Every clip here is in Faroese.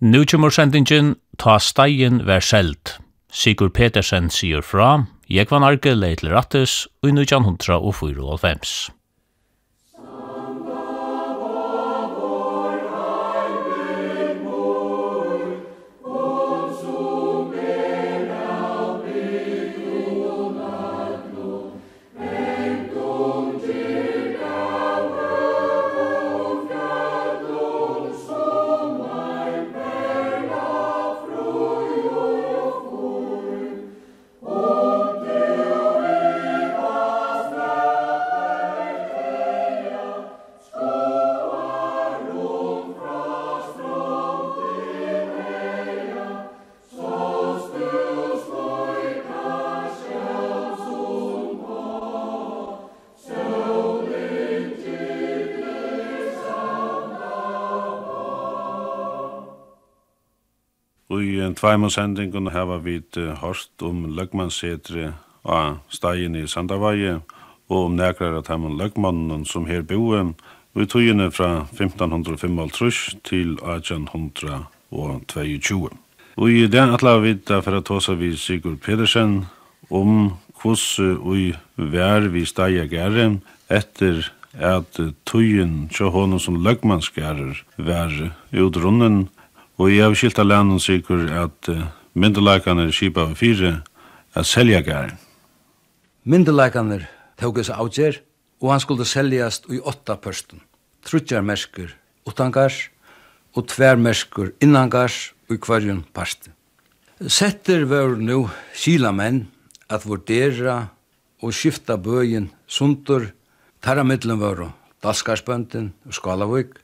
Nu kommer sendingen Ta steien vær selt. Sigur Petersen sier fra, Jekvan Arke leid til Rattes, og 1994. tveim sendingun hava vit hørt om løgmannsetri av stegin i Sandavæje og om nekrar at heimann løgmannen som her boe og i tøyene fra 1555 til 1822. Og i den atla vit da for tåsa vi Sigurd Pedersen om hos ui vær vi steia gære etter at tøyen tjå honom som løgmannsgærer vær utrunnen Og jeg har skilt av landet sikker at uh, myndelagene er skipa av fire at selja gæren. Myndelagene tog seg avgjer, og han skulle seljast i åtta pørsten. Trutjar mersker utangars, og tver mersker innangars og i kvarjun parste. Setter var nu kila menn at vurdera og skifta bøyen sundur, tarra middelen var dalskarsbønden og skalavøk,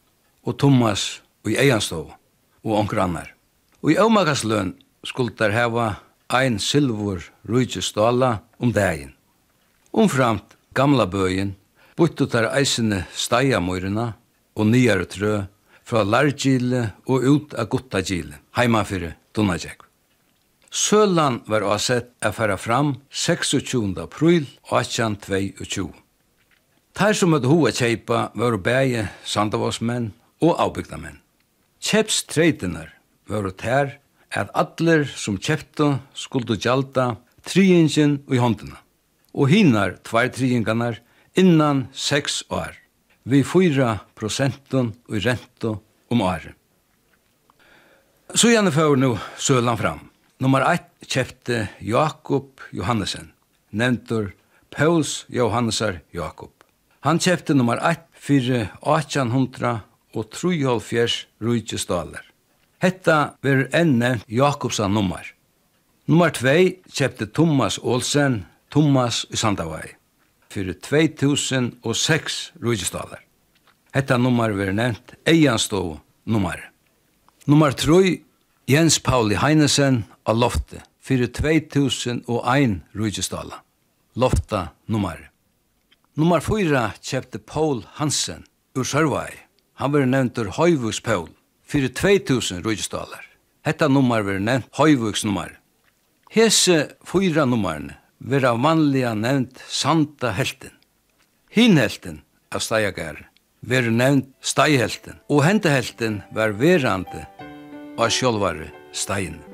og Thomas og i og onkur annar. Og i avmagasløn skuldar hava ein silvor rujtjestala om dagen. Umframt gamla bøyen buttu der eisene stajamøyrena og nyare trø fra Largile og ut av Guttagile, heimafyrir Dunajek. Sølan var avsett a færa fram 26. april 1822. Tær som hadde hoa kjeipa var bæge sandavåsmenn og avbygdamenn. Kjepstreitinar var tær at allir som kjeptu skuldu gjalda tryingin i håndina, og hinar tvær triingarnar innan 6 år, vi fyra prosentun i rento om året. Så gjerne får nu Søland fram. Nummer 1 kjepte Jakob Johannesen, nevntur Pauls Johannesar Jakob. Han kjepte nummer 1 fyrir 1800 og 3,5 rujtjestaler. Hetta ver enne Jakobsa nummer. Nummer 2 kjøpte Thomas Olsen, Thomas i Sandavai, fyrir 2006 rujtjestaler. Hetta nummer ver nevnt Eianstov nummer. Nummer 3 Jens Pauli Heinesen av Lofte, fyrir 2001 rujtjestaler. Lofta nummer. Nummer 4 kjøpte Paul Hansen ur Sørvai, Han var nevntur Høyvuks Pøl, fyrir 2000 rujestalar. Hetta nummer var nevnt Høyvuks nummer. Hese fyra nummerne av vanliga nevnt Santa Helten. Hin Helten av Stajagar var nevnt Stajhelten, og Hentehelten var verande av sjolvare Stajene.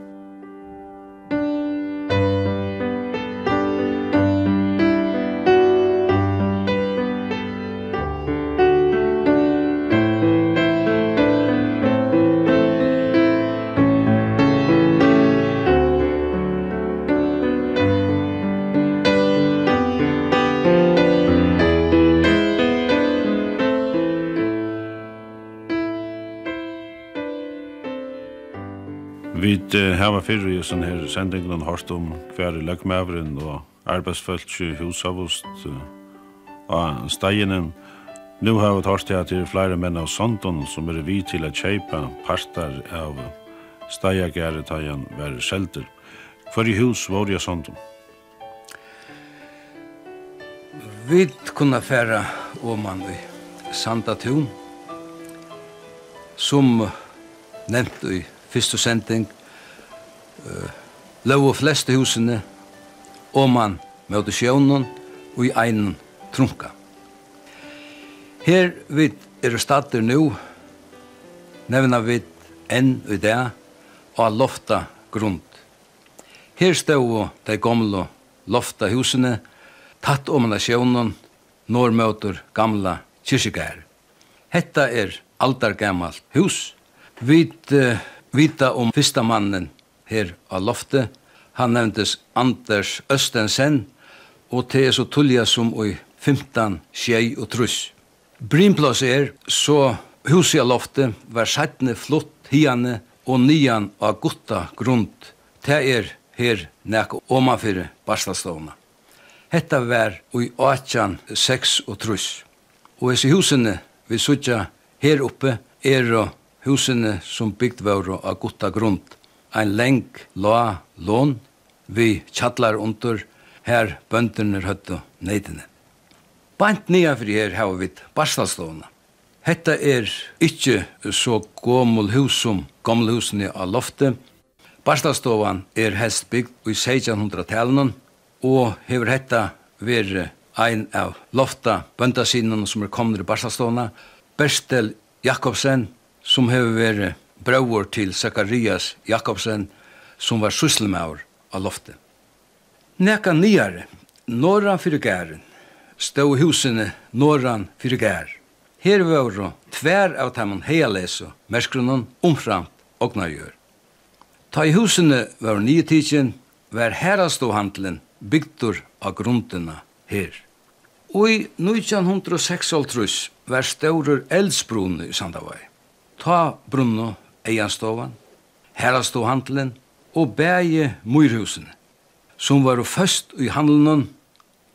vid hava fyrir i sånn her sendingen hørst om hver i løgmævren og arbeidsfølt i husavost og steginen. Nu har vi hørst at det er flere menn av sondon som er vi til å kjeipa parter av stegageretajan var skjelter. Hver i hus var det sondon? Vi kunne færa åman i Sandatun som nevnt i fyrste sending uh, lov og fleste husene oman møte sjøvnen og i einen trunka. Her vi er stater nu, nevna vi enn i det, og lofta grund. Her stod de gamle lofta husene, tatt om av sjøvnen, når møter gamla kyrkjegær. Hetta er aldargammalt hus. Vi uh, vita om fyrsta mannen her av loftet. Han nevntes Anders Østensen, og det er så tullja som i 15 tjei og truss. Brimplass er så huset av loftet var sættene flott hiane og nian av gutta grund. Det er her nek omanfyrir barslastavna. Hetta var i 6 og truss. Og hese husene vi sutja her oppe er husene som bygd var av gutta grund ein leng la lån vi tjallar under her bønderne høttu neitene. Bant nia fyrir her hava vi barstalslåna. Hetta er ikkje så gomul hus som gommul husene av loftet. Barstalstovan er helst bygd i 1600-talen og hever hetta veri ein av lofta bøndasinnen som er komnir i barstalstovna, Berstel Jakobsen, som hever veri brøver til Zakarias Jakobsen, som var sysselmauer av loftet. Neka nyare, norran fyrir gæren, stå husene norran fyrir gær. Her var det tver av dem heialeso, merskronen omframt og nøyør. Ta i husene var nye tidsen, var heraståhandelen bygdur av grunderna her. Og i 1906 var stårer eldsbrunne i Sandavai. Ta brunno Eianstovan, Herastovhandelen og bæje Myrhusen, som var først i handelen,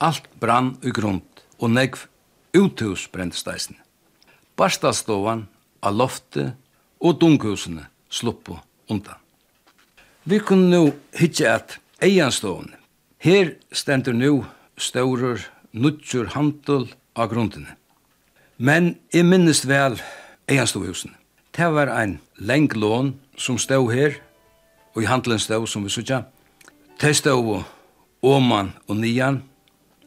alt brann i grund, og negv uthus brentsteisen. Barstastovan, av lofte og dunghusene sluppo undan. Vi kunne nu hitje at Eianstovan, her stendur nu staurur nutjur handel av grunnene. Men jeg minnes vel Eianstovusen. Det var ein lenglån som stod her, og i handelen stod som vi sutja, de stod åman og nian,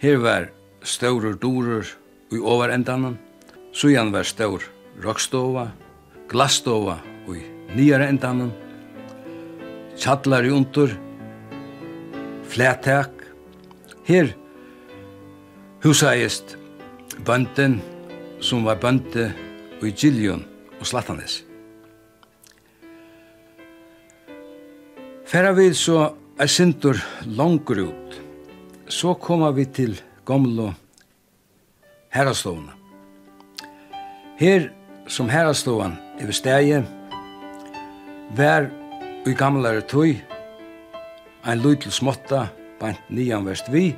her var stårer dorer i overendanen, sujan var stor rockstova, glasstova i nyare endanen, tjallar i under, flætak, her husaist bønden som var bønde i Gillion og Slattanes. Færa vi så er sintur langur ut. Så koma vi til gamlo herrastovna. Her som herraslovan i stegi vær i gamlare tøy ein lútil smotta bant nian verst vi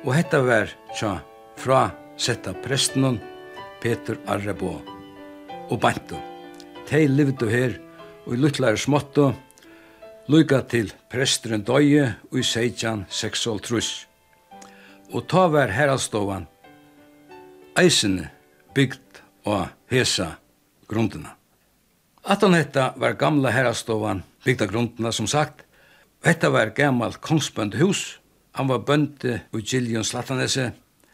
og hetta var tja fra setta prestnun, Peter Arrebo og bantu. Tei livdu her og i lutlare smotto, Lyga til presteren døye i 1636. Og ta var herrastovan eisene bygd og hesa grunderna. Atan hetta var gamla herrastovan bygda grunderna som sagt. Hetta var gammalt kongsbønd hus. Han var bønde i Giljon Slatanese.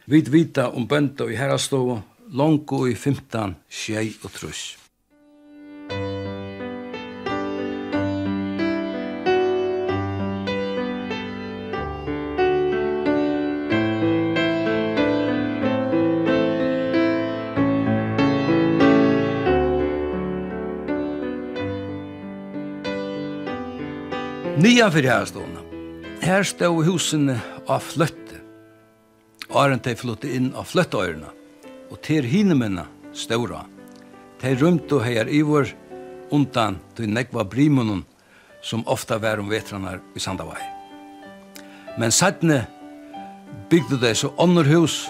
Vid vita om bønda i herrastovan longu i 15 tjei og trus. Nya för här stående. Här stod husen av flötte. Arent de flotte inn av flötteøyrene, og til hinemennene ståra. De rymte og i vår undan til nekva brimunnen, som ofta var om vetranar i Sandavai. Men sattne bygde det så ånderhus,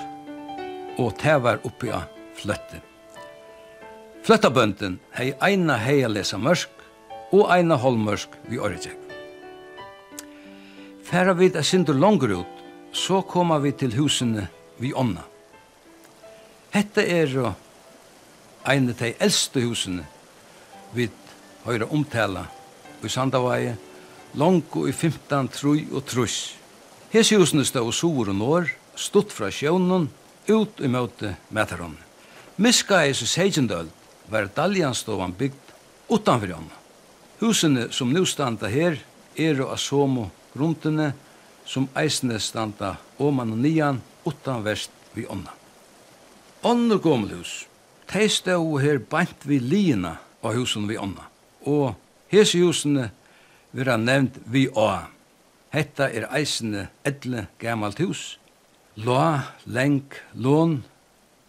og det var oppe av fløtte. Fløttabønden hei eina heia lesa mørsk, og eina holmørsk vi åretjekk. Færa vi et sindur langur ut, så koma vi til husene vi ånda. Hetta er jo ein av de eldste husene vi høyre omtala i Sandavaje, langt i 15, trui og trus. Hese husene stod og sover og når, stått fra sjøvnen, ut i møte metaron. Miska i seg segjendøld var daljanstovan bygd utanfor jonna. Husene som nu standa her er av asomo grundene som eisene standa oman og nian utan vest vi ånda. Ånder gommelhus, de og her bant vi lina av husen vi ånda, og hese husene vera nevnt vi åa. Hetta er eisene edle gammalt hus, la, lenk, lån,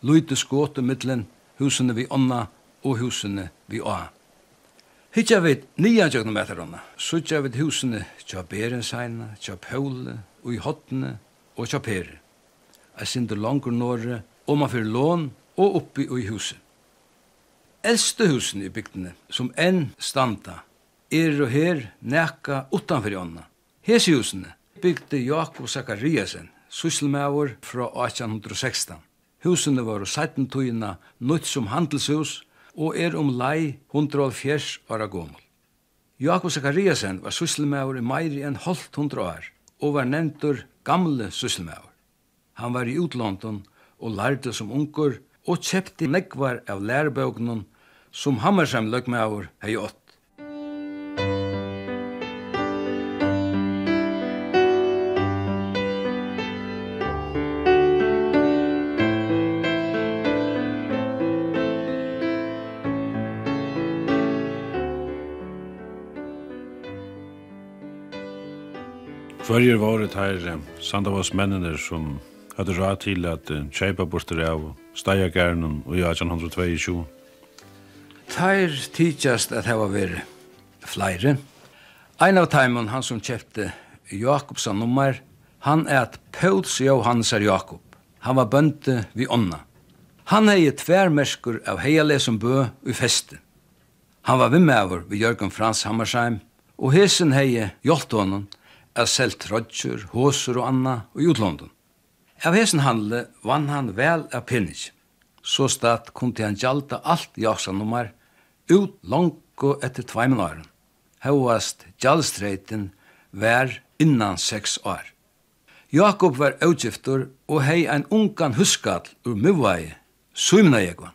luyte skåte middelen husene vi ånda og husene vi åa. Hittja vi nia tjøkna metarunna. Suttja vi husene tja Berenseina, tja Pøle, og i Hottene og tja Pere. Jeg sindu langur norre, og man fyrir lån og oppi og i huset. Eldste husene i bygdene, som enn standa, er og her neka utanfyrir ånda. Hesi husene bygde Jakob Zakariasen, sysselmævor fra 1816. Husene var og sætten tøyina nøyt som handelshus, og er om lei 104 år gommel. Jakob Zakariasen var sysselmæver i meiri enn holdt hundra år og var nevntur gamle sysselmæver. Han var i utlandet og lærte som unger og kjepte nekvar av lærebøkenen som Hammersheim løgmæver hei ått. Hverjer var det her Sandavas mennene som hadde råd til at kjeipa borster av Stajagernen og i 1822. Teir tidsjast at hava vært flere. Ein av teimen, han som kjefte Jakobsa nummer, han er at Pauls Johannesar Jakob. Han var bønte vi onna. Han hei tvermerskur av heiale som bø i feste. Han var vimmeavur vi Jørgen Frans Hammersheim, og hesen hei hjelpte honom er selt rødger, hoser og anna og utlandet. Av hesen handle vann han vel av pinnig, Så stad kom til han gjalda alt i ut langt etter tveimen åren. Hauast gjaldstreiten vær innan seks år. Jakob var utgifter og hei ein ungan huskall ur muvai, suimna jegvan.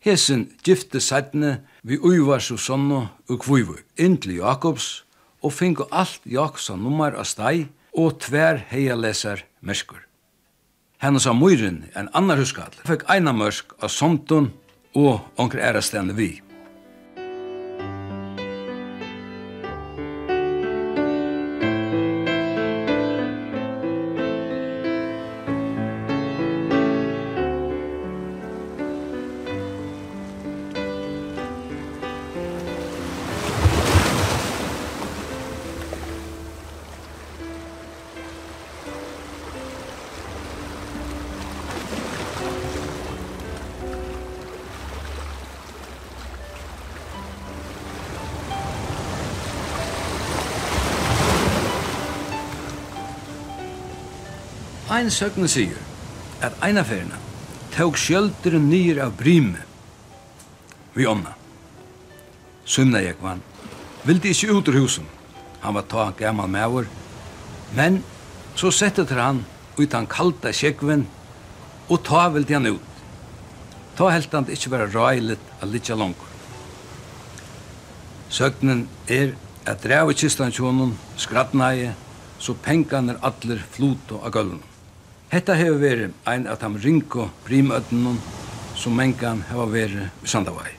Hesen gifte sætne vi uivars og sonno og kvivug, inntil Jakobs og fingu alt jaksa nummer av steg og tver heia leser merskur. Hennes av myrin, en annar huskall, fikk eina mørsk av somtun og onker ærastendu vi. Ein søgne sier at einaferina tåg skjölderen nyr av brymme vi ånda. Sunna jeg vann. Vildi ikkje ut ur husen. Han var ta gammal mæver. Men så sette til han ut han kalta kjekven og ta vildi han ut. Ta helt han ikkje vera røylet av litja langur. Søgnen er at drevet kistan tjonen, skrattnæje, så pengan er atler flut og av gulvnum. Hetta hefur verið ein av tam ringo primøtnum som mengan hava verið i Sandavai.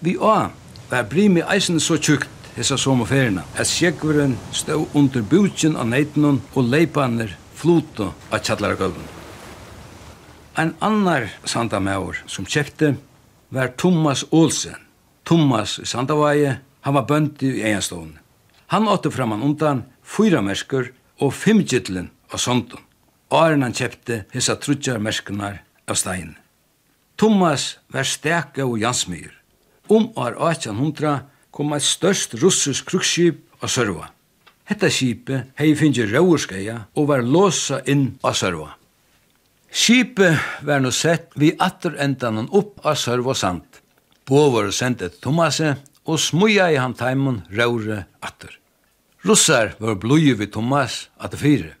Vi á var primi eisen så tjukt hessa sommerferina at sjekveren stod under bukjen av neitnum og leipanir fluto av tjallaragölvun. Ein annar Sandamaur som kjefti var Thomas Olsen. Thomas i Sandavaje, han var bøndi i egenstående. Han åtte framan undan fyra mersker og fimm gittlen av sondun åren han kjøpte hessa trutja merskunar av stein. Thomas var steka og jansmyr. Om år 1800 kom et størst russisk krukskip av Sørva. Hetta skipet hei finnje rauurskeia og var låsa inn av Sørva. Skipet var nå sett vi atter endanen opp av Sørva sand. Bå var sendt et Thomase og smuja i han taimun raure atter. Russar var bluje vi Thomas at det fire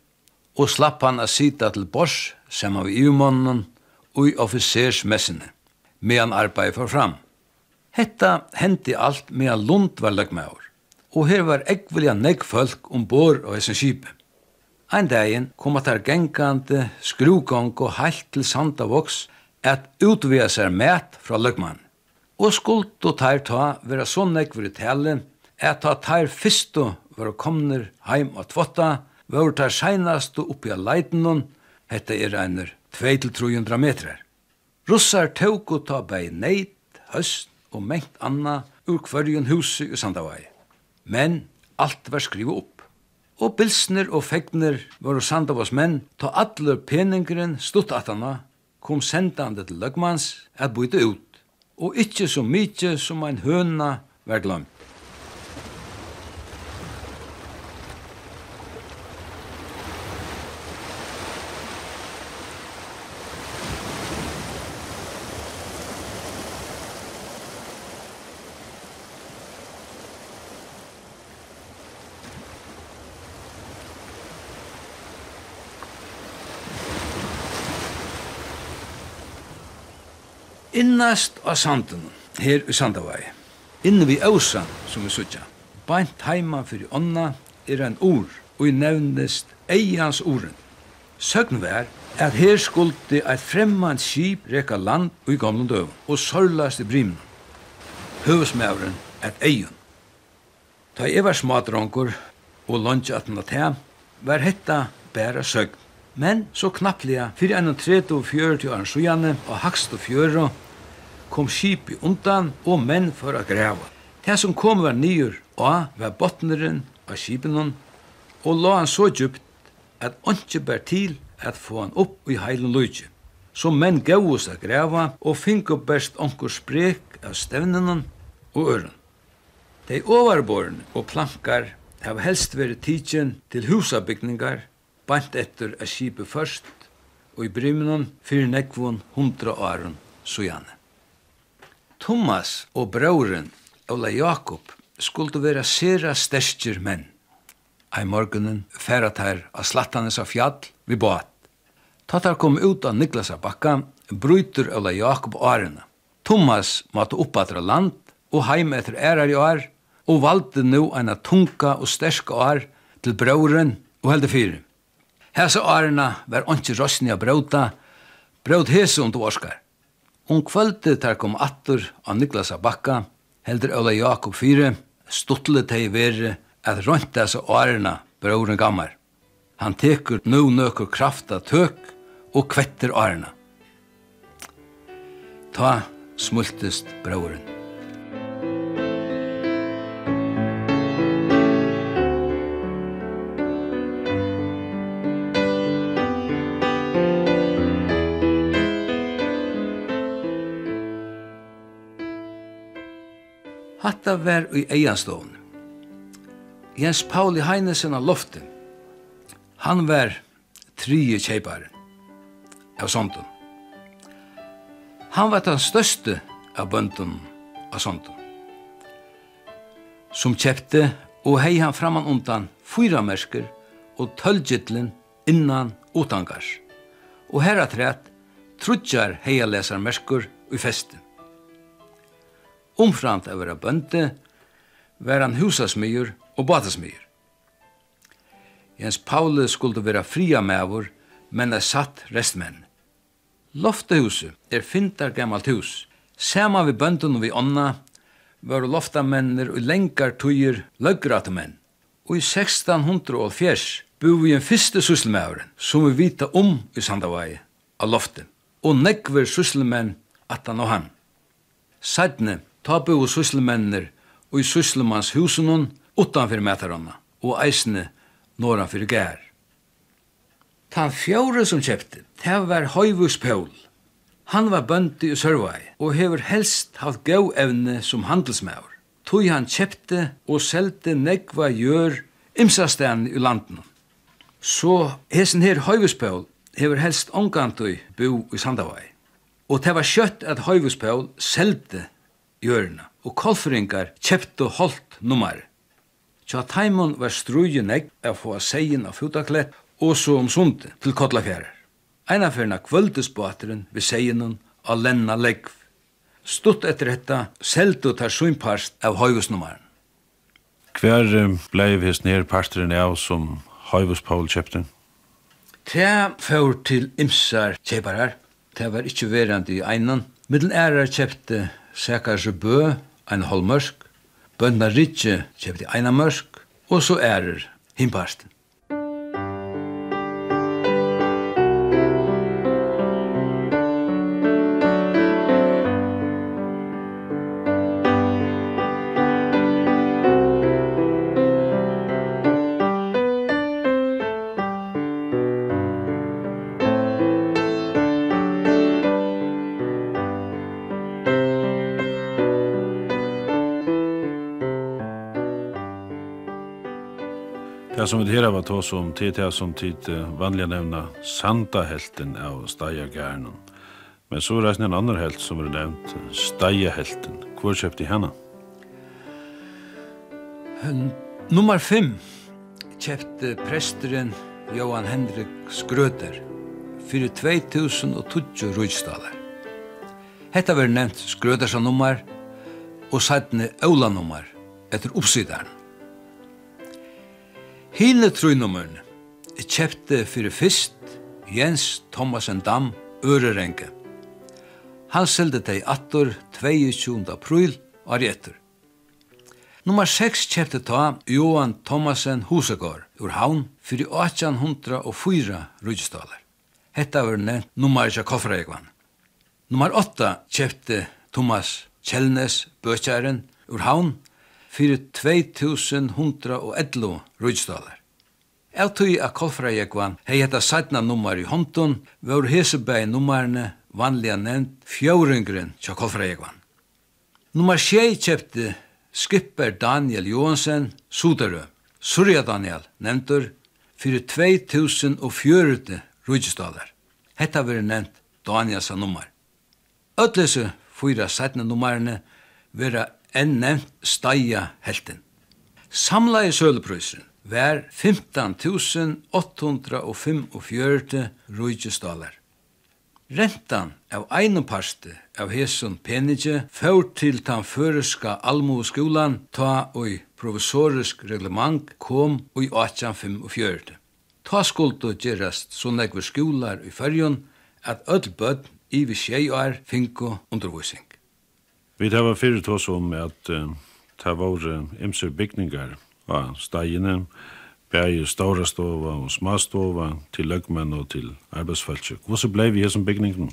og slapp han a sita til bors, sem av iumannen, og i officersmessene, medan arbeid for fram. Hetta hendi alt medan Lund var løgmaur, og her var ekvelja negg folk ombord og hessin skipe. Ein dagen kom at her gengande skrugong og heilt til Sandavoks at utvia seg mæt fra løgmann. Og skuld og tær ta vera så negg tale at ta tær fyrstu var komner heim og tvotta, var tar seinast og oppi av leitenon, hette er einer 2-300 metrar. Russar tåg og ta bei neit, høst og mengt anna ur hverjun husi i Sandavai. Men alt var skrivet opp. Og bilsner og fegner var Sandavas menn, ta allur peningren stutt atana, kom sendande til løgmans at byta ut, og ikkje så mykje som ein høna var glemt. innast av sanden, her i Sandavai, inne vi ausan, som vi sutja, bænt heima fyrir onna er en ur, og i nevnest eians uren. Søgn vær at her skuldi eit fremmand skip reka land og i gamle døv, og sørlast i brimen. Høvesmævren et eion. Ta i var smadrongur og lunge at ta, var hetta bæra søgn. Men så knapplega, fyrir enn 30 og 40 år sjujane, og hakst og fjøro, kom skipi undan og menn for å greva. Det som kom var nyer og var botneren av skipinon og la han så djupt at åndsje bær til at få han opp i heilen løyge. Så menn gavus å greva og finko best onkur sprek av stevnenon og øren. De overborene og plankar hava helst veri tidsin til husabygningar bant etter a skipi først og i brymunan fyrir nekvun hundra åren sujane. Thomas og brauren, Ola Jakob, skulle vera sera sterskir menn. Ei morgunen færa tær av slattanes av fjall vi båt. Tattar kom ut av Niklas av bakka, bryter Ola Jakob årene. Thomas måtte oppatra land og heim etter ærar i år, og valde nu eina tunga og sterska år til brauren og helde fyrir. Hesa årene var ikke rossni av brauta, braut hese under orskar. Om kvöldi tar kom attur av Niklas bakka, heldur Ola Jakob Fyre, stuttle teg veri at rönt dessa årena brorun gammar. Han tekur nu nøkur krafta tøk og kvetter årena. Ta smultest brorun. Hatta var i eianstån. Jens Pauli Heinesen av loftet. Han var trije kjeiparen av sondun. Han var den største av bøndun av sondun. Som kjepte og hei han framan undan fyra mersker og tølgjittlen innan utangars. Og herra træt rett trudjar heialesar mersker i festen. Omframt av vera bønte, var han husasmyr og batasmyr. Jens Paule skulle vera fria mævor, men er satt restmenn. Loftehuset er fintar gammalt hus. Sama vi bøndun og vi onna, var loftamennir og lengar tøyer løggratumenn. Og i 1604 bor vi en fyrste sysselmævren, som vi vita om i Sandavai, av loftet, og nekver sysselmenn atan og han. Sædne, Ta bo og sysselmennir og i sysselmanns husunum utanfyr mætarana og eisne norranfyr gær. Tan fjóre som kjepte, ta var Høyvus Pøl. Han var bøndi i sørvai og hever helst haft gau evne som handelsmaur. Tog han kjepte og selte negva gjør imsastan i landen. Så hesen her Høyvuspål hever helst ongantui bo i Sandavai. Og det var kjøtt at Høyvuspål selte jörna og kolfringar kjeptu holdt nummer. Tja taimon var strujen negg av få seien av futaklett og så om sundet til kotlafjærer. Einaferna kvöldesbåteren vi seienon av lenna leggv. Stutt etter dette seldu tar sunnparst av høyvusnummeren. Hver blei hest nere parsteren av som høyvuspaul kjepte? Det fyr til imsar kjeparar. Det var ikkje verandi i einan. Middelen ærar kjepte Sækars bø, ein holmørsk, bøndna rikje, kjøpte eina mørsk, og så ærer himparsten. Det som vi her var tås om tid til som tid vanliga nevna Sandahelten av Stajagernen. Men så reisne en annan helt som er nevnt Stajahelten. Hvor kjøpte henne? Nummer 5 kjøpte presteren Johan Henrik Skrøter fyrir 2020 rujtstalar. Hetta verður nevnt Skrøtersa nummer og sætne Aula nummer etter oppsidaren. Hine trøynummerne jeg kjepte fyrir fyrst Jens Thomasen Dam Ørerenge. Han selde deg attor 22. april og etter. Nummer 6 kjepte ta Johan Thomasen Husegård ur havn fyrir 1804 rujstaler. Hetta var nevnt nummer ikke kofferegvann. Nummer 8 kjepte Thomas Kjellnes Bøtjæren ur havn fyrir 2111 rujtsdalar. Av tui a kolfrajekvan hei hetta sætna nummer i håndun, vår hesebæg nummerne vanliga nevnt fjórungren tja kolfrajekvan. Nummer 6 kjepte skipper Daniel Johansen Sudarø, Surya Daniel nevntur fyrir 2040 rujtsdalar. Hetta veri nevnt Danielsa nummer. Ötlese fyra sætna nummarene vera enn nevnt steia helten. Samla i søleprøysen var 15.845 rujtjesdalar. Rentan av einum parste av hesson penige fór til tan føreska almoskúlan ta og provisorisk reglement kom oi i 1845. Ta skuldu gerast så negver skúlar i fyrjun at öll bøtt i vi tjei år finko undervisning. Vi tar var fyrir tås om at uh, ta var imser bygningar av stegene, bæg ståra stova og smastova til løgmenn og til arbeidsfalsk. Hvordan blei vi her som bygningene?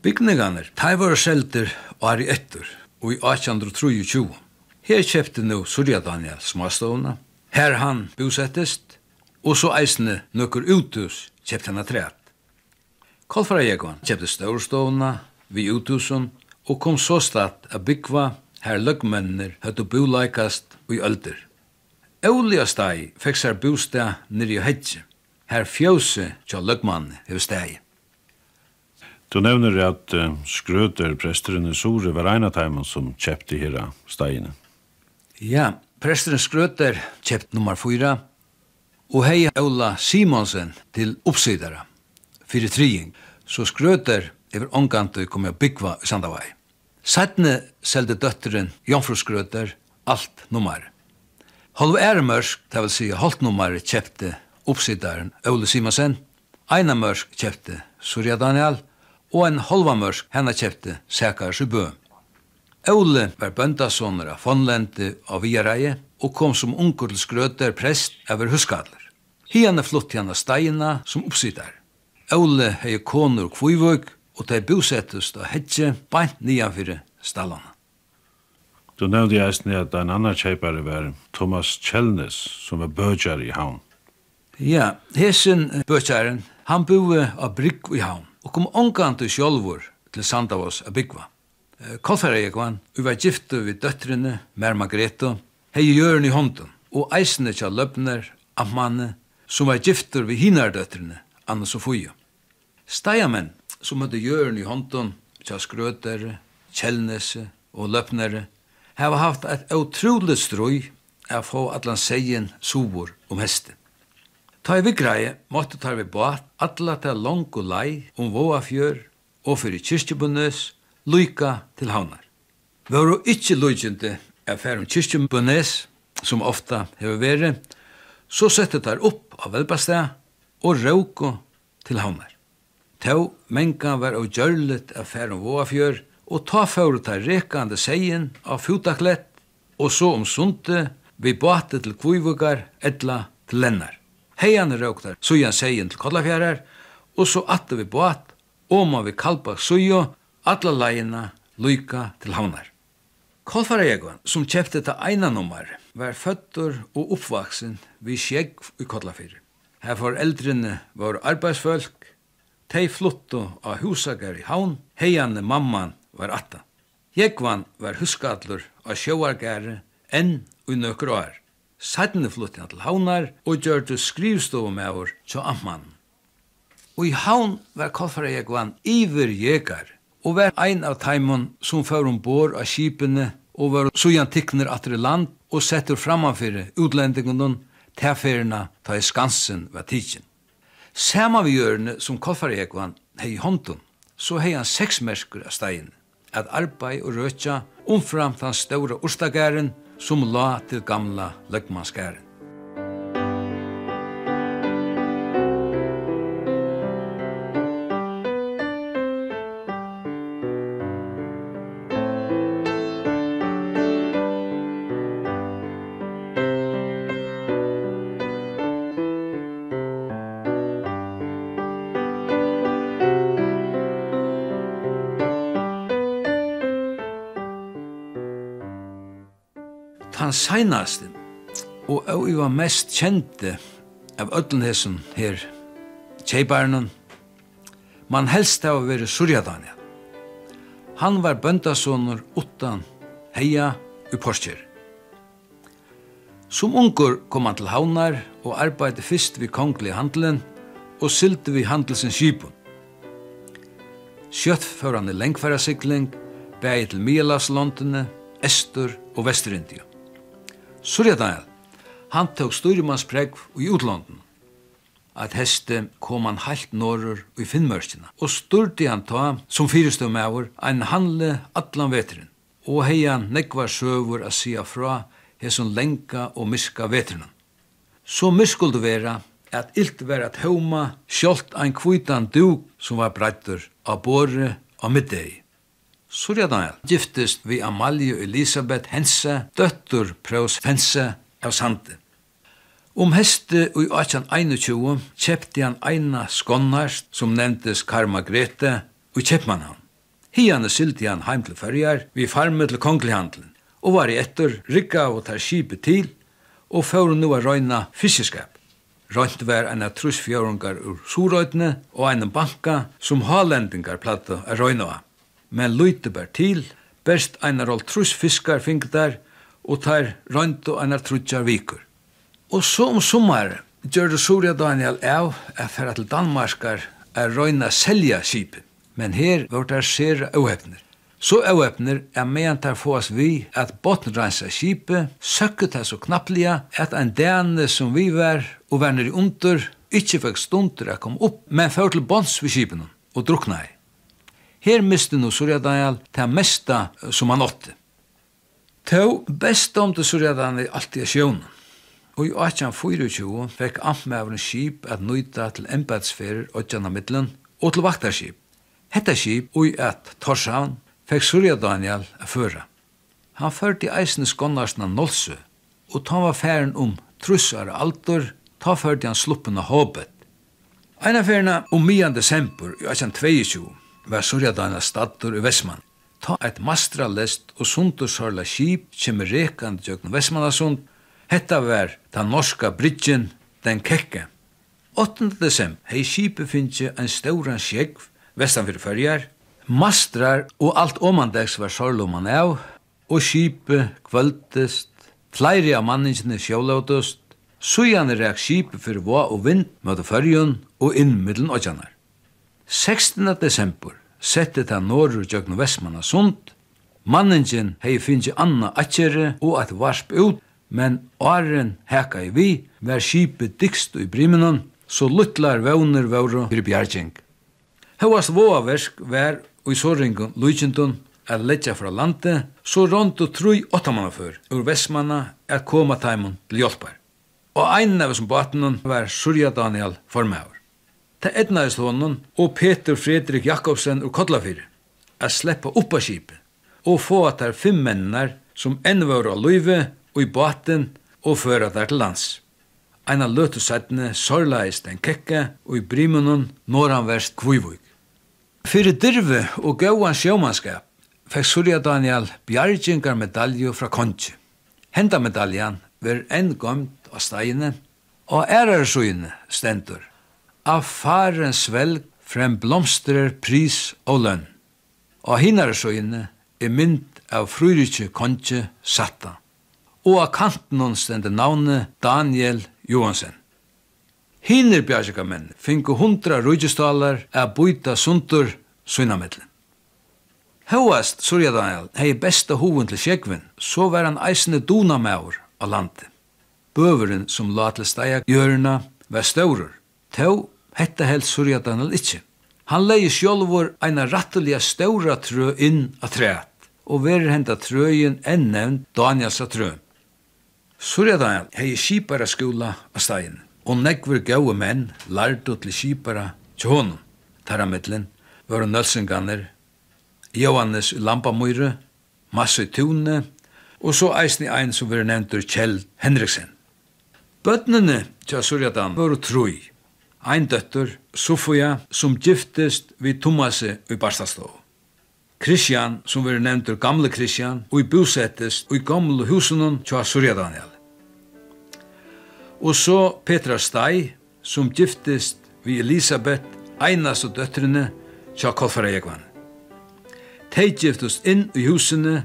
Bygningene, de var selter og er etter, og i 1823. Her kjøpte nu Surya Daniel smastovna, her han bosettest, og så eisne nøkker uthus kjøpte han atreat. Kolfara Jekon kjøpte stårstovna, vi uthusen, og kom så statt a byggva her løgmennir høttu búleikast og i öldir. Eulia steg fekk sær bústeg nir i hedje, her fjóse tja løgmanni hef steg. Du nevner at uh, skrøter presteren Sore var eina av teimen som kjepte hira stegene. Ja, presteren skrøter kjept nummer 4, og hei Eula Simonsen til oppsidere, fyrir trying. Så skrøter yfir ongandi kom jeg byggva i Sandavai. Sætne seldi døtteren Jomfrusgrøter alt nummer. Halv æremørsk, det vil si holdt nummer, kjepte oppsidaren Ole Simonsen, eina mørsk kjepte Surya Daniel, og en halva mørsk henne kjepte Sækar Subø. Ole var bøndasonner av Fondlente av Viareie og kom som ungur til skrøter prest over huskadler. Hiane flutt henne steina som oppsidar. Ole hei konur kvivøk og de bosettest og hetje beint nianfyrir stallana. Du nevnte eisen at en annan kjeipare var Thomas Kjellnes, som var bøtjar i havn. Ja, hesen bøtjaren, han boe av brygg i havn, og kom omkant til sjolvor til Sandavås av byggva. Kolfara jeg var gifte vid døttrene, Mer Margrethe, hei gjøren i hånden, og eisne tja løpner, ammanne, som var gifter vid hinardøttrene, Anna Sofia. Steiamenn som hadde gjøren i hånden, tja skrøtere, kjellnese og løpnere, hava haft et utrolig strøy av få atlan seien sovor om hesten. Ta i vigrei måtte ta vi bat atla til lang og lei om våa fjør og fyrir kyrkjebunnes lyka til havnar. Vi var jo ikkje lykjente av fer om kyrkjebunnes, som ofta hever vere, så sette tar opp av velbastet og råko til havnar. Tå mengan var av gjørlet av færen våafjør, og ta fyrir ta rekande seien av futaklett, og så om sunte vi bate til kvivugar, etla til lennar. Heian røktar, sujan seien til kollafjærar, og så atte vi bate, og man vi kalpa sujo, atla leina, luika til havnar. Kolfaregon, som kjefte ta eina nummer, var føttur og oppvaksen vi skjegg i Kotlafyrir. Her foreldrene var arbeidsfolk, Tei fluttu av husagar i havn, heianne mamman var atta. Jekvan var huskallur av sjóargæri enn og nøkker år. Sætne flutti til havnar og gjørte skrivstofum over til amman. Og i havn var Kolfara Jekvan iver jekar og var ein av taimon som fyrir ombord av skipene og var sujan tikkner atter i land og setter framanfyrir utlendingunnen tilferina ta i skansen var tidsin. Sama vi gjørne som Kolfarehekvan hei i hånden, så hei han seks merskur av stein, at arbeid og røtja omframt hans ståra orstagæren som la til gamla løgmanskæren. seinaste, og jeg var mest kjente av ödlenhesen her, tjeibarnen, man helst av å være Daniel Han var bøndasonur utan heia i Porskjer. Som ungur kom han til havnar og arbeidde fyrst vid kongli handelen og sylte vid handelsens skipun. Kjøtt før han i lengfæra sikling, bæg til Mielas-Londene, Estur og Vesterindia. Surya Daniel, han tok styrimannspreg i utlonden. At heste kom han halt norrur i Finnmørkina, og styrte han ta, som fyrestum over, ein handle allan vetrin. og hei han nekvar søvur a sia fra hesson lenka og miska vetrinan. Så miskuldu vera at ilt vera at homa, sjolt ein kvitan duk som var brettur av bore og middegi. Surjadal giftist vi Amalie Elisabeth Hense, døttur Praus Fense av Sande. Om heste i 1821 kjepte han eina skonnast som nevntes Karma Grete og kjeppmann han. Hiane sylti han heim til fyrjar vi farmet til konglihandelen og var i etter rikka og tar skipet til og fyrir nu a røyna fiskeskap. Røynt var eina trusfjörungar ur surøytene og eina banka som halendingar platta a røyna av men lyte ber til, best einar all truss fiskar fink der, og tar rønt og einar trutjar vikur. Og så om sommar gjør det Soria Daniel av at fer til Danmarkar er røyna selja skipet, men her vart der ser auhepner. Så auhepner er meant der fås vi at botnrensa skipet, søkket det så knapplia at ein dane som vi var og var nere under, ikkje fikk stunder å kom opp, men fyrt til bonds vi skipen og drukna i. Her miste nu Daniel, det mesta som han åtte. Tå best om til Surya Daniel alltid sjøvnen. Og i 1824 fekk amtmævren skip at nøyta til embedsferer åttjana middelen og til vaktarskip. Hetta skip og i at Torshavn fekk Surya Daniel a føra. Han førte i eisen skonnarsna Nolse, og ta var færen om trussar altor, ta førte han sluppen av håpet. Eina færna om 9. desember i 1822 var surjadana stattur i Vestmann. Ta eit mastra lest og sundursarla skip kjem rekand jøgn Vestmannasund. Hetta var ta norska bridgen, den kekke. 8. desember hei skipet finnje en stauran skjegv vestan fyrir fyrjar. Mastrar og alt omandegs var sorlumann av, og skipet kvöldest, flere av manningene sjålautust, Sujan er reak skipet fyrir vå og vind møte fyrjun og inn middelen åkjanar. 16. desember sette ta norru gjøgnu Vestmanna sund. Manningin hei finnji anna atjere og at varp ut, men åren heka i vi, vær skipet dikst i brimenon, så luttlar vevner vevru fyrir bjergjeng. Hevast voaversk vær og i såringen lujkjentun at letja fra landet, så rond og trui åttamanna før, ur Vestmanna at koma taimun til hjelpar. Og ein av som batenon var Surya Daniel formauer. Ta etnaðist honom og Peter Fredrik Jakobsen og Kodlafyr at sleppa upp a skipet og få at der fimm mennar som enn var av løyve og i baten og føra der til lands. Einar løtu sættene sorlaist en kekke og i brimunnen norranverst kvivvig. Fyrir dirve og gauan sjómanskap fekk Surya Daniel bjargingar medalju fra kongi. Henda medaljan ver enn gomt av stegine og ærarsugine stendur av faren svelg frem blomstrer pris og lønn. Og hinare så inne er mynd av fryrikje kontje satta. Og av kanten hon stende navnet Daniel Johansen. Hinner bjergjaka menn finko hundra rujestalar er byta sundur sunnamedlen. Hauast, Surya Daniel, hei besta hovun til Sjekvin, så var han eisende dunamaur av landet. Bøveren som la til steia gjørna var staurur, tau Hetta helt Surya Daniel ikkje. Han leie sjolvor eina ratteliga ståra trø inn a træt, og verir henta trøyen enn nevnt Daniels a trø. Surya Daniel hei kipara skola av stein, og negver gaue menn lardo til kipara til honum. Taramidlen var nølsenganer, Johannes i Lampamøyre, Masse i Tune, og så eisni ein som veri nevntur Kjell Henriksen. Bøtnene til Surya Daniel var troi, ein døttur, Sofia, som giftist vi Tomasi i Barstastov. Kristian, som vi nevntur gamle Kristian, og i bosettist og i gamle husunum tja Surya Daniel. Og så Petra Stai, som giftist vi Elisabeth, einas og døttrene tja Kolfara Jekvann. Tei giftist inn i husene,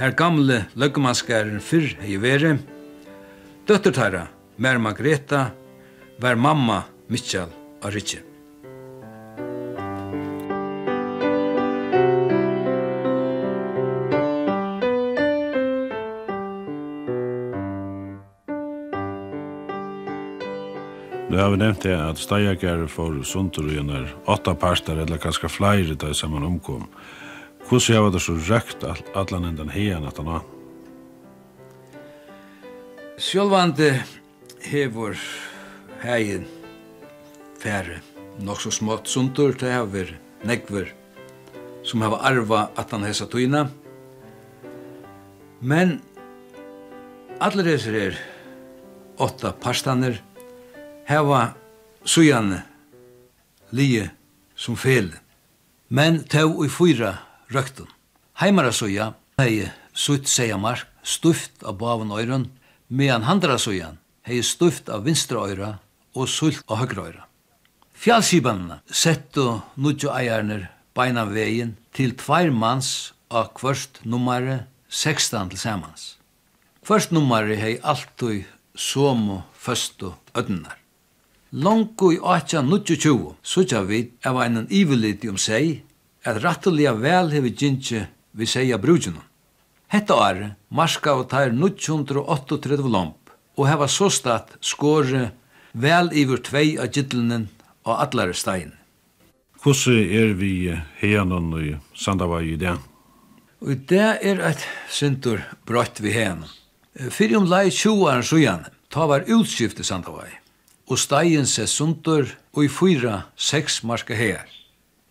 her gamle løggemanskæren fyrr hei vere. Døttertæra, Mer Margreta, var mamma Mitchell og Ritchie. Det har vi nevnt det at steiakere for sundur i enn åtta parter, eller kanskje flere der som man omkom. Hvordan har det så røkt atlan enn den heen at han har? Sjølvande hevor heien fære. Nok så smått sundur til hever, negver, som hava arva at han hesa tøyna. Men alle reser er åtta parstaner, hava sujane, lije som fel. Men tau i fyra røkten. Heimara suja hei sutt seia mark, stuft av baven øyren, medan handra sujan hei stuft av vinstra øyra og sult av høgra øyra. Fjallskipanene settu nudjo eierne beina vegin til tveir mans av kvørst nummare 16 til samans. Kvørst nummare hei alltid somu føstu ödnar. Longu i 1820 sutja vi av einan iveliti om seg at rattelia vel hevi gintje vi seia brujunum. Hetta er marska og tær 938 lomp og heva så statt skåre vel iver tvei av gittlenen og allare stein. Hvordan er vi heanen i Sandavai i det? Og det er et sindur brøtt vi heanen. Fyrir om lai 20 sujan, ta var utskift i Sandavai, og stein se sundur og i fyra seks marska hear.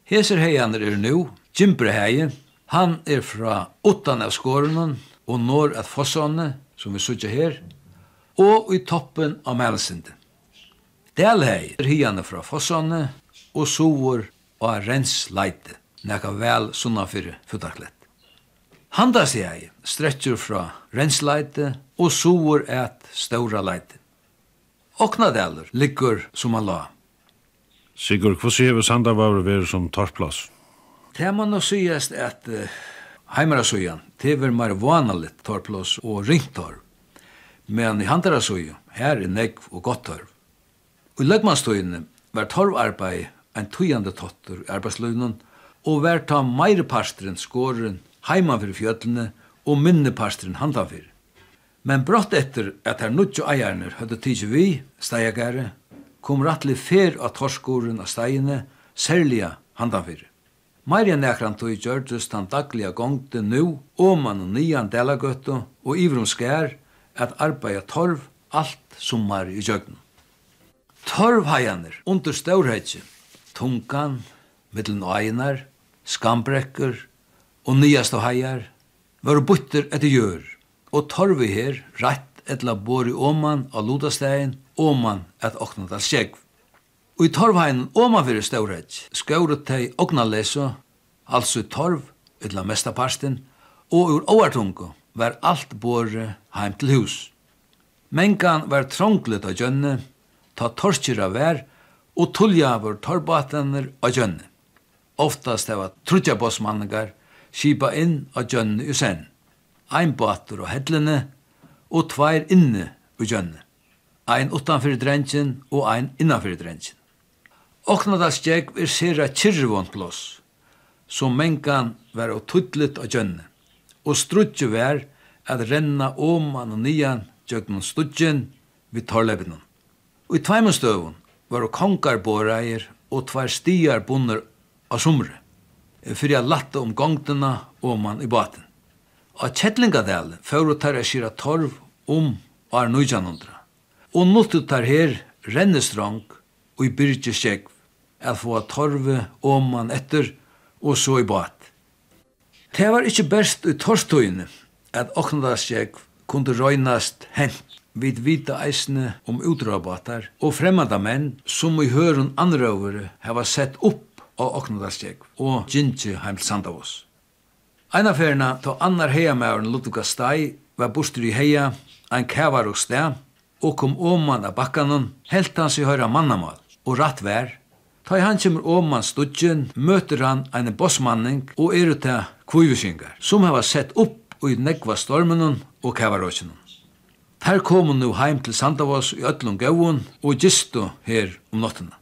Heser heian er nu, Jimbre heie, han er fra åttan av skårenen og når at fossane, som vi sutja her, og i toppen av Melsinde. Delhei er hiane fra Fossane og sovor og rensleite, nekka vel sunna fyrir futtaklett. Handasjei stretcher fra rensleite og sovor et ståra leite. Oknadelur liggur som han la. Sigur, hva sier vi Sandavavr veri som torplass? Det man nå er at uh, heimarasøyan, det er mer vanalit torplass og ringtorv. Men i handarasøyan, her er negv og gottorv. I løgmannstøyene var torvarbeid en tøyande tottur i arbeidsløgnen, og var ta meireparsteren skåren heiman fyrir fjöllene og minneparsteren handan fyrir. Men brått etter at her nudjo eierne høyde tidsi vi, steigare, kom rattli fer av torskoren av steigene, særliga handan fyrir. Meirja nekran tog gjørtes den daglige gongte nu, oman og nian delagøtto og ivrum skær at arbeida torv alt sommar i gjøgnen. Torvhajaner under stórheitje, tungan, mittlen einar, skambrekker og nyast og hajar, var butter etter jør, og torvi her rett etla bori oman av lodastegin, oman et oknadal sjegv. Og i torvhainen oman fyrir stórheitje, skauret tei oknaleso, altså torv, etla mestaparsten, og ur oartungo var alt bori heim til hus. Mengan var trånglet av gjønne, ta torskjera vær og tulljavur torbatener av gjønne. Oftast heva trutja bossmanningar skipa inn av gjønne i sen. Ein bater og hedlene og tvær inne i gjønne. Ein utanfyrir drengjen og ein innanfyrir drengjen. Oknadalsgjegg er sera kyrrvont loss, som mengan var og tuttlet av gjønne, og strutje vær at renna oman og nian gjøgnum studjen vid torlevinum. Og i tveimustøvun var kongar boreir og tvær stiar bunner av sumre, fyrir a latta om gongdena og man i baten. Og Kjettlingadel fyrir tar a skira torv om var 1900. Og nultu tar her rennestrang og i byrgeskjegv, at få torve om man etter og så i bat. Det var ikkje best i torstøyene at Åknadalsjegv kunde røynast hent vid vita eisne om utrabatar og fremmada menn som i høren anrøvere hava sett opp av Oknodalstjeg og Gintje heim til Sandavos. Eina ferna ta annar heiamæren Ludvika Stai var bostur i heia ein kævar og stæ og kom åman av bakkanon helt hans i høyra mannamal og ratt vær Ta i han kjemur åman studjen, møter han ein bossmanning og er til kvivisingar, som hava sett opp i negva stormenon og kavarøkjenon. Her kom hun nu heim til Sandavås i Øtlund Gåun og gistu her om nottena.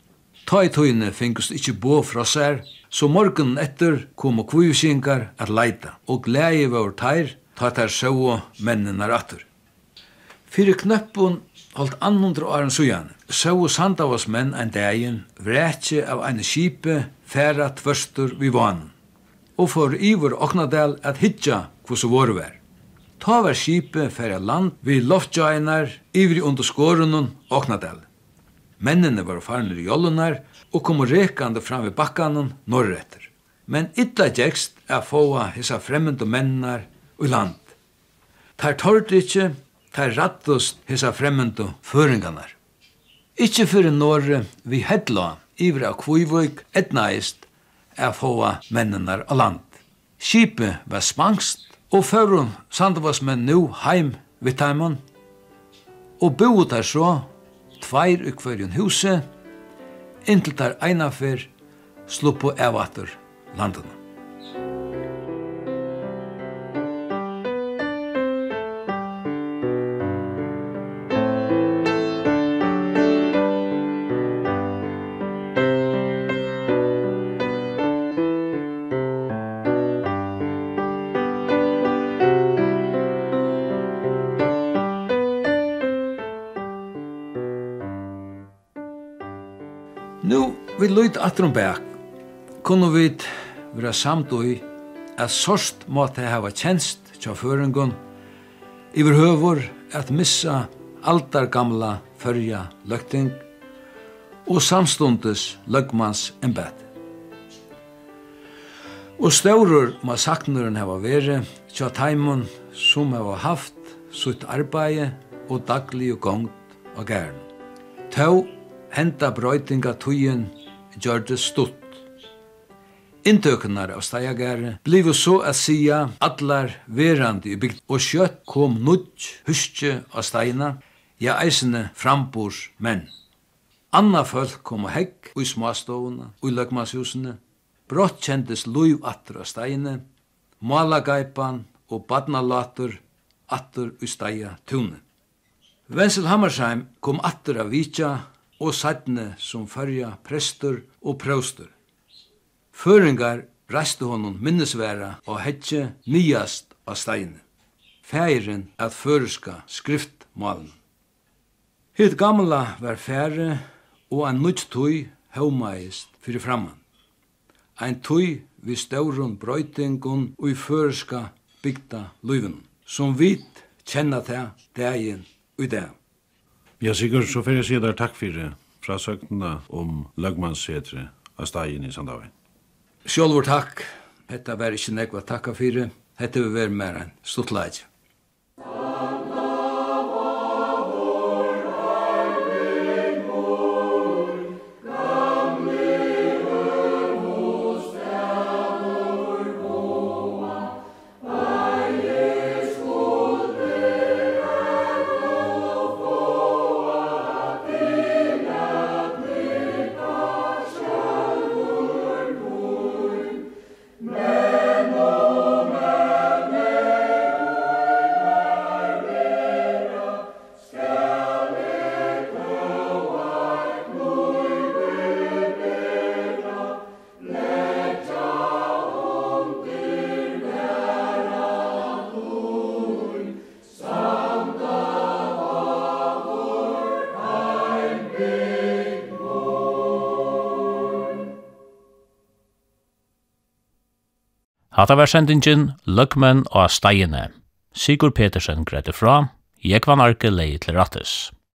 Ta i tøyne fingust ikkje bo fra sær, så morgunen etter kom og kvujusingar at leita, og glei var tær, ta tær sjåa mennene rattur. Fyrir knøppun holdt annundra åren sujan, sjåa Sandavås menn en dagen, vretje av ein skipe, færa tvørstur vi vanen, og for ivor oknadel at hitja kvossu vore vær. Ta var skipe færa land vi loftjainar ivri under skårunnen og. Mennene var farnir i jollunar og kom rekande fram ved bakkanen norretter. Men illa gjekst er fåa hisa fremmende mennar i land. Tar tårt ikkje, tar rattust hisa fremmende føringanar. Ikkje fyrir norre vi hedla ivri av kvivvøyk etnaist er fåa mennenar av land. Skipe var spangst Og førum sandavasmenn nu heim við taimon og bo der så, tveir i hverjun huse, inntil der einafer sluppo evater landene. om bæk kunne vi være samt i at sorst måtte hava tjenst tja føringun iver høvor at missa aldar gamla fyrja løgting og samstundes løgmans embed. Og staurur ma saknuren hava vere tja taimun som hava haft sutt arbeid og daglig og gongt og gærn. Tau henda brøytinga tuyen gjør det stort. Inntøknar av Steiagare blivu så a sia allar verandi i bygd og kjøtt kom nudj huskje av steina, ja eisene frambors menn. Anna folk kom og hegg i småstovene og i løgmashusene. Brått kjentes loiv atter av steine, malagaipan og badnalater atter i steia tunne. Vensel Hammersheim kom atter av vitja og sættne som fyrja prestur og prøvstur. Føringar reiste honom minnesværa og hetje nyast av steine. Færen at føreska skriftmalen. Hitt gamla var fære og ein nytt tøy haumaist fyrir framman. Ein tøy vi stauron brøytingun og i føreska bygda løyvun, som vit kjenna det dagen og i dag. Ja, sikkert, så får jeg si der takk for frasøktene om løgmannssetre av stegen i Sandavien. Sjølvor takk. Hetta var ikkje nekva takka fyrir. Hetta vil være mer enn stuttleidje. Hatta var sendingin Løgmenn og Steiene. Sigur Petersen greide fra, Jekvan Arke leie til rattes.